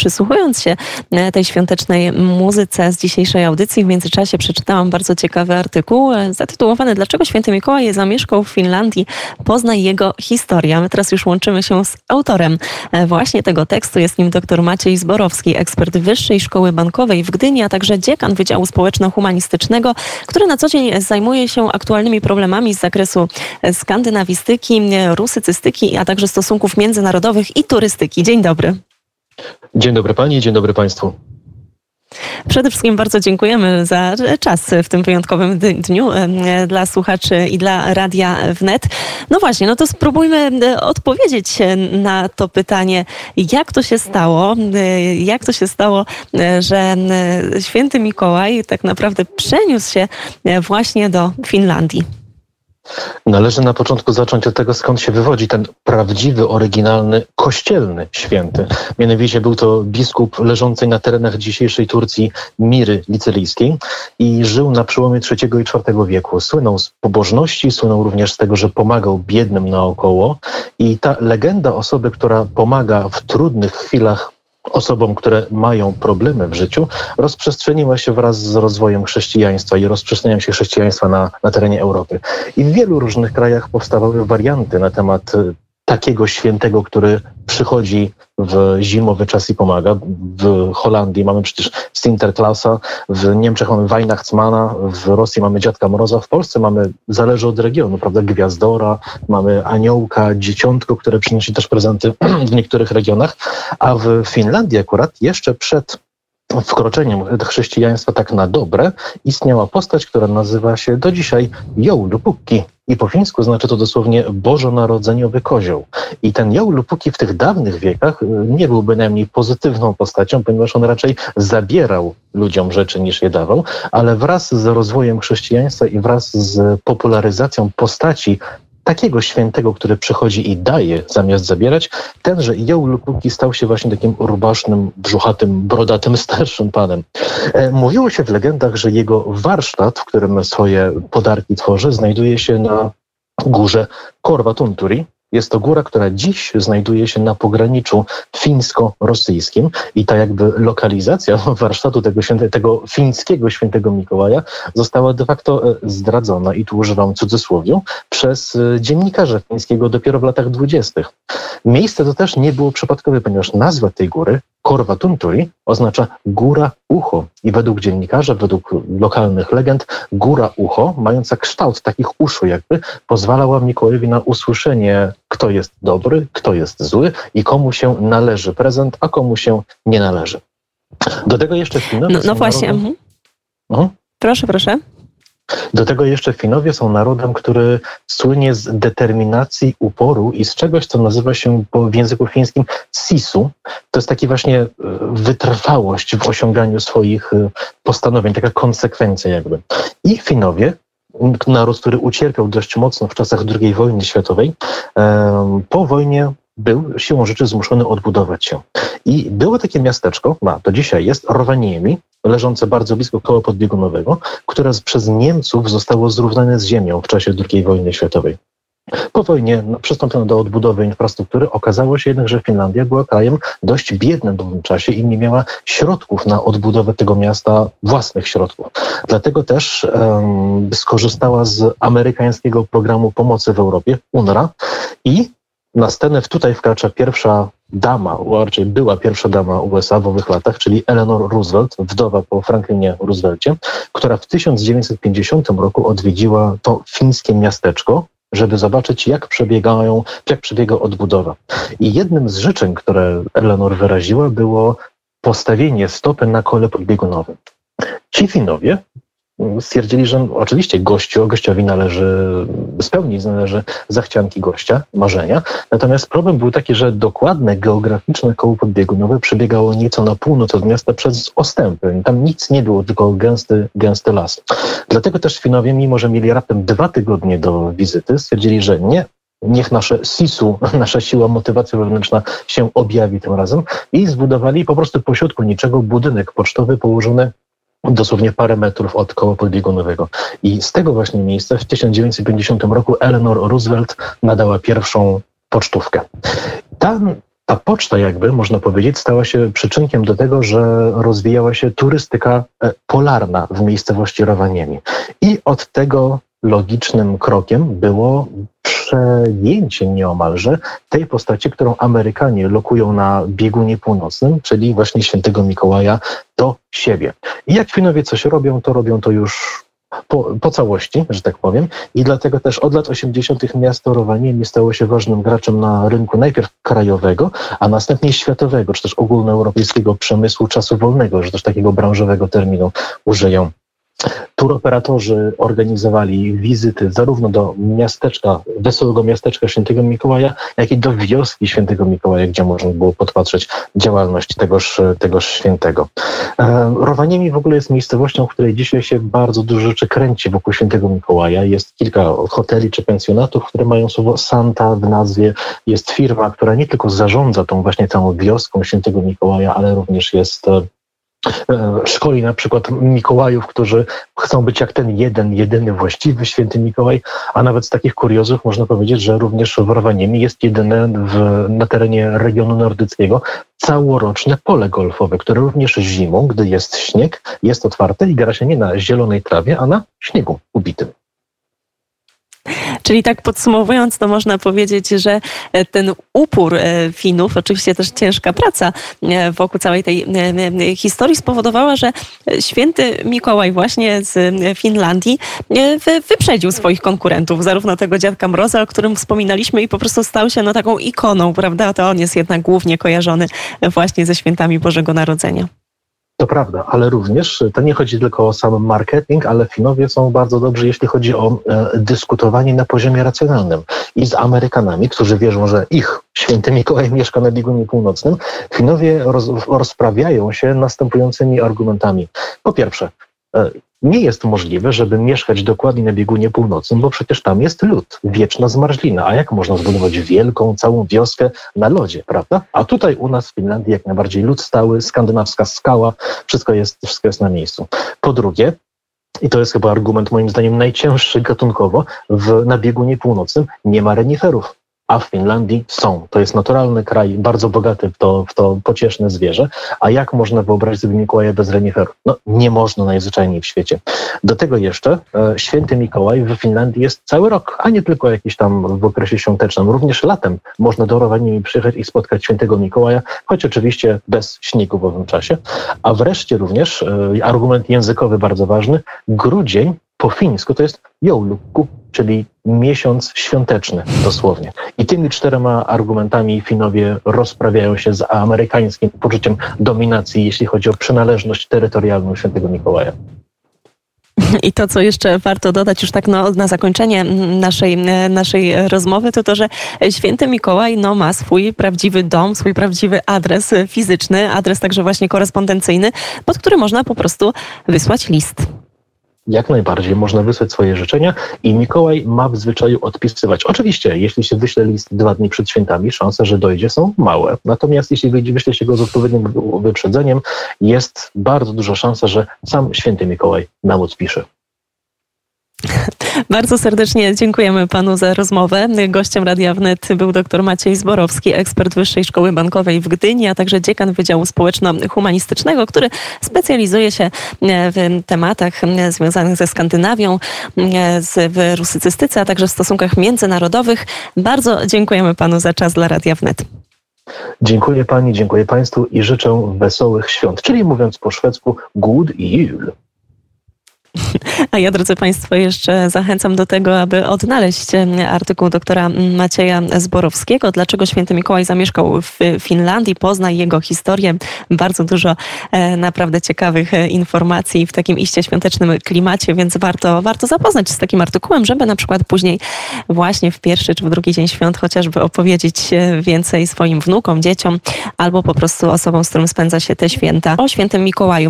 przysłuchując się tej świątecznej muzyce z dzisiejszej audycji, w międzyczasie przeczytałam bardzo ciekawy artykuł zatytułowany Dlaczego święty Mikołaj zamieszkał w Finlandii? Poznaj jego historię. My teraz już łączymy się z autorem właśnie tego tekstu. Jest nim dr Maciej Zborowski, ekspert Wyższej Szkoły Bankowej w Gdyni, a także dziekan Wydziału Społeczno-Humanistycznego, który na co dzień zajmuje się aktualnymi problemami z zakresu skandynawistyki, rusycystyki, a także stosunków międzynarodowych i turystyki. Dzień dobry. Dzień dobry Pani, dzień dobry Państwu. Przede wszystkim bardzo dziękujemy za czas w tym wyjątkowym dniu e, dla słuchaczy i dla Radia Wnet. No właśnie, no to spróbujmy e, odpowiedzieć na to pytanie, jak to się stało, e, jak to się stało, że święty Mikołaj tak naprawdę przeniósł się właśnie do Finlandii. Należy na początku zacząć od tego, skąd się wywodzi ten prawdziwy, oryginalny, kościelny święty. Mianowicie był to biskup leżący na terenach dzisiejszej Turcji Miry Licylijskiej i żył na przełomie III i IV wieku. Słynął z pobożności, słynął również z tego, że pomagał biednym naokoło i ta legenda osoby, która pomaga w trudnych chwilach osobom, które mają problemy w życiu, rozprzestrzeniła się wraz z rozwojem chrześcijaństwa i rozprzestrzenianiem się chrześcijaństwa na, na terenie Europy. I w wielu różnych krajach powstawały warianty na temat takiego świętego, który przychodzi w zimowy czas i pomaga. W Holandii mamy przecież Sinterklasa, w Niemczech mamy Weihnachtsmana, w Rosji mamy Dziadka Mroza, w Polsce mamy, zależy od regionu, prawda, Gwiazdora, mamy Aniołka, Dzieciątko, które przynosi też prezenty w niektórych regionach, a w Finlandii akurat jeszcze przed wkroczeniem chrześcijaństwa tak na dobre istniała postać, która nazywa się do dzisiaj Joulupukki. I po fińsku znaczy to dosłownie bożonarodzeniowy kozioł. I ten Joulupuki w tych dawnych wiekach y, nie był bynajmniej pozytywną postacią, ponieważ on raczej zabierał ludziom rzeczy niż je dawał, ale wraz z rozwojem chrześcijaństwa i wraz z popularyzacją postaci takiego świętego, który przychodzi i daje zamiast zabierać, tenże Joł Lupuki stał się właśnie takim rubasznym, brzuchatym, brodatym, starszym panem. E, mówiło się w legendach, że jego warsztat, w którym swoje podarki tworzy, znajduje się na górze Korva Tunturi, jest to góra, która dziś znajduje się na pograniczu fińsko-rosyjskim i ta jakby lokalizacja warsztatu tego, święte, tego fińskiego świętego Mikołaja została de facto e, zdradzona, i tu używam cudzysłowiu, przez e, dziennikarza fińskiego dopiero w latach dwudziestych. Miejsce to też nie było przypadkowe, ponieważ nazwa tej góry Korva Tunturi oznacza góra ucho i według dziennikarza, według lokalnych legend, góra ucho, mająca kształt takich uszu jakby, pozwalała Mikołajowi na usłyszenie, kto jest dobry, kto jest zły i komu się należy prezent, a komu się nie należy. Do tego jeszcze Finowie No, no właśnie. Narodem... Mhm. Proszę, proszę. Do tego jeszcze Finowie są narodem, który słynie z determinacji, uporu i z czegoś, co nazywa się w języku fińskim sisu. To jest taki właśnie e, wytrwałość w osiąganiu swoich e, postanowień, taka konsekwencja jakby. I Finowie naród, który ucierpiał dość mocno w czasach II wojny światowej, po wojnie był siłą rzeczy zmuszony odbudować się. I było takie miasteczko, ma to dzisiaj jest, Rovaniemi, leżące bardzo blisko koła podbiegunowego, które przez Niemców zostało zrównane z ziemią w czasie II wojny światowej. Po wojnie no, przystąpiono do odbudowy infrastruktury. Okazało się jednak, że Finlandia była krajem dość biednym w owym czasie i nie miała środków na odbudowę tego miasta, własnych środków. Dlatego też um, skorzystała z amerykańskiego programu pomocy w Europie, UNRWA, i na scenę tutaj wkracza pierwsza dama, a raczej była pierwsza dama USA w owych latach, czyli Eleanor Roosevelt, wdowa po Franklinie Roosevelcie, która w 1950 roku odwiedziła to fińskie miasteczko, żeby zobaczyć, jak przebiegają, jak przebiega odbudowa. I jednym z życzeń, które Eleanor wyraziła, było postawienie stopy na kole podbiegunowym. Ci Finowie stwierdzili, że oczywiście gościu, gościowi należy spełnić, należy zachcianki gościa, marzenia. Natomiast problem był taki, że dokładne geograficzne koło podbiegunowe przebiegało nieco na północ od miasta przez ostępy. Tam nic nie było, tylko gęsty, gęsty las. Dlatego też Finowie, mimo że mieli raptem dwa tygodnie do wizyty, stwierdzili, że nie, niech nasze SIS-u, nasza siła motywacja wewnętrzna się objawi tym razem i zbudowali po prostu pośrodku niczego budynek pocztowy położony dosłownie parę metrów od koła podbiegunowego. I z tego właśnie miejsca w 1950 roku Eleanor Roosevelt nadała pierwszą pocztówkę. Ta poczta jakby, można powiedzieć, stała się przyczynkiem do tego, że rozwijała się turystyka e, polarna w miejscowości Rovaniemi. I od tego logicznym krokiem było przejęcie nieomalże tej postaci, którą Amerykanie lokują na biegunie północnym, czyli właśnie świętego Mikołaja do siebie. I jak Finowie coś robią, to robią to już po, po, całości, że tak powiem. I dlatego też od lat 80. miasto Rowaniemi stało się ważnym graczem na rynku najpierw krajowego, a następnie światowego, czy też ogólnoeuropejskiego przemysłu czasu wolnego, że też takiego branżowego terminu użyją Turoperatorzy organizowali wizyty zarówno do miasteczka, wesołego miasteczka Świętego Mikołaja, jak i do wioski Świętego Mikołaja, gdzie można było podpatrzeć działalność tegoż, tegoż świętego. E, Rowaniemi w ogóle jest miejscowością, w której dzisiaj się bardzo dużo rzeczy kręci wokół Świętego Mikołaja. Jest kilka hoteli czy pensjonatów, które mają słowo Santa w nazwie. Jest firma, która nie tylko zarządza tą właśnie całą wioską Świętego Mikołaja, ale również jest E, szkoli na przykład Mikołajów, którzy chcą być jak ten jeden, jedyny właściwy święty Mikołaj, a nawet z takich kuriozów można powiedzieć, że również w Rowaniemi jest jedyne w, na terenie regionu nordyckiego całoroczne pole golfowe, które również zimą, gdy jest śnieg, jest otwarte i gra się nie na zielonej trawie, a na śniegu ubitym. Czyli tak podsumowując, to można powiedzieć, że e, ten upór e, Finów, oczywiście też ciężka praca e, wokół całej tej historii spowodowała, że święty Mikołaj właśnie z Finlandii wyprzedził swoich konkurentów, zarówno tego dziadka Mroza, o którym wspominaliśmy i po prostu stał się no, taką ikoną, prawda? To on jest jednak głównie kojarzony właśnie ze świętami Bożego Narodzenia. To prawda, ale również to nie chodzi tylko o sam marketing, ale Finowie są bardzo dobrzy, jeśli chodzi o e, dyskutowanie na poziomie racjonalnym. I z Amerykanami, którzy wierzą, że ich święty Mikołaj mieszka na biegunie północnym, Finowie roz, rozprawiają się następującymi argumentami. Po pierwsze, e, nie jest możliwe, żeby mieszkać dokładnie na biegunie północnym, bo przecież tam jest lód, wieczna zmarzlina. A jak można zbudować wielką, całą wioskę na lodzie, prawda? A tutaj u nas w Finlandii jak najbardziej lód stały, skandynawska skała, wszystko jest, wszystko jest na miejscu. Po drugie, i to jest chyba argument moim zdaniem najcięższy gatunkowo, w, na biegunie północnym nie ma reniferów a w Finlandii są. To jest naturalny kraj, bardzo bogaty w to, w to pocieszne zwierzę. A jak można wyobrazić sobie Mikołaja bez reniferu? No nie można najzwyczajniej w świecie. Do tego jeszcze e, święty Mikołaj w Finlandii jest cały rok, a nie tylko jakiś tam w okresie świątecznym. Również latem można do Rovaniemi przyjechać i spotkać świętego Mikołaja, choć oczywiście bez śniegu w owym czasie. A wreszcie również e, argument językowy bardzo ważny, grudzień po fińsku to jest joulukku, czyli miesiąc świąteczny dosłownie. I tymi czterema argumentami Finowie rozprawiają się z amerykańskim poczuciem dominacji, jeśli chodzi o przynależność terytorialną świętego Mikołaja. I to, co jeszcze warto dodać już tak no, na zakończenie naszej, naszej rozmowy, to to, że święty Mikołaj no, ma swój prawdziwy dom, swój prawdziwy adres fizyczny, adres także właśnie korespondencyjny, pod który można po prostu wysłać list jak najbardziej można wysłać swoje życzenia i Mikołaj ma w zwyczaju odpisywać. Oczywiście, jeśli się wyśle list dwa dni przed świętami, szanse, że dojdzie są małe. Natomiast jeśli wyśle się go z odpowiednim wyprzedzeniem, jest bardzo duża szansa, że sam święty Mikołaj nam odpisze. Bardzo serdecznie dziękujemy panu za rozmowę. Gościem Radia Wnet był dr Maciej Zborowski, ekspert Wyższej Szkoły Bankowej w Gdyni, a także dziekan Wydziału Społeczno-Humanistycznego, który specjalizuje się w tematach związanych ze Skandynawią, w rusycystyce, a także w stosunkach międzynarodowych. Bardzo dziękujemy panu za czas dla Radia Wnet. Dziękuję pani, dziękuję państwu i życzę wesołych świąt, czyli mówiąc po szwedzku good jul. A ja, drodzy Państwo, jeszcze zachęcam do tego, aby odnaleźć artykuł doktora Macieja Zborowskiego, dlaczego święty Mikołaj zamieszkał w Finlandii, poznaj jego historię. Bardzo dużo e, naprawdę ciekawych e, informacji w takim iście świątecznym klimacie, więc warto, warto zapoznać się z takim artykułem, żeby na przykład później właśnie w pierwszy czy w drugi dzień świąt chociażby opowiedzieć e, więcej swoim wnukom, dzieciom albo po prostu osobom, z którym spędza się te święta o świętym Mikołaju.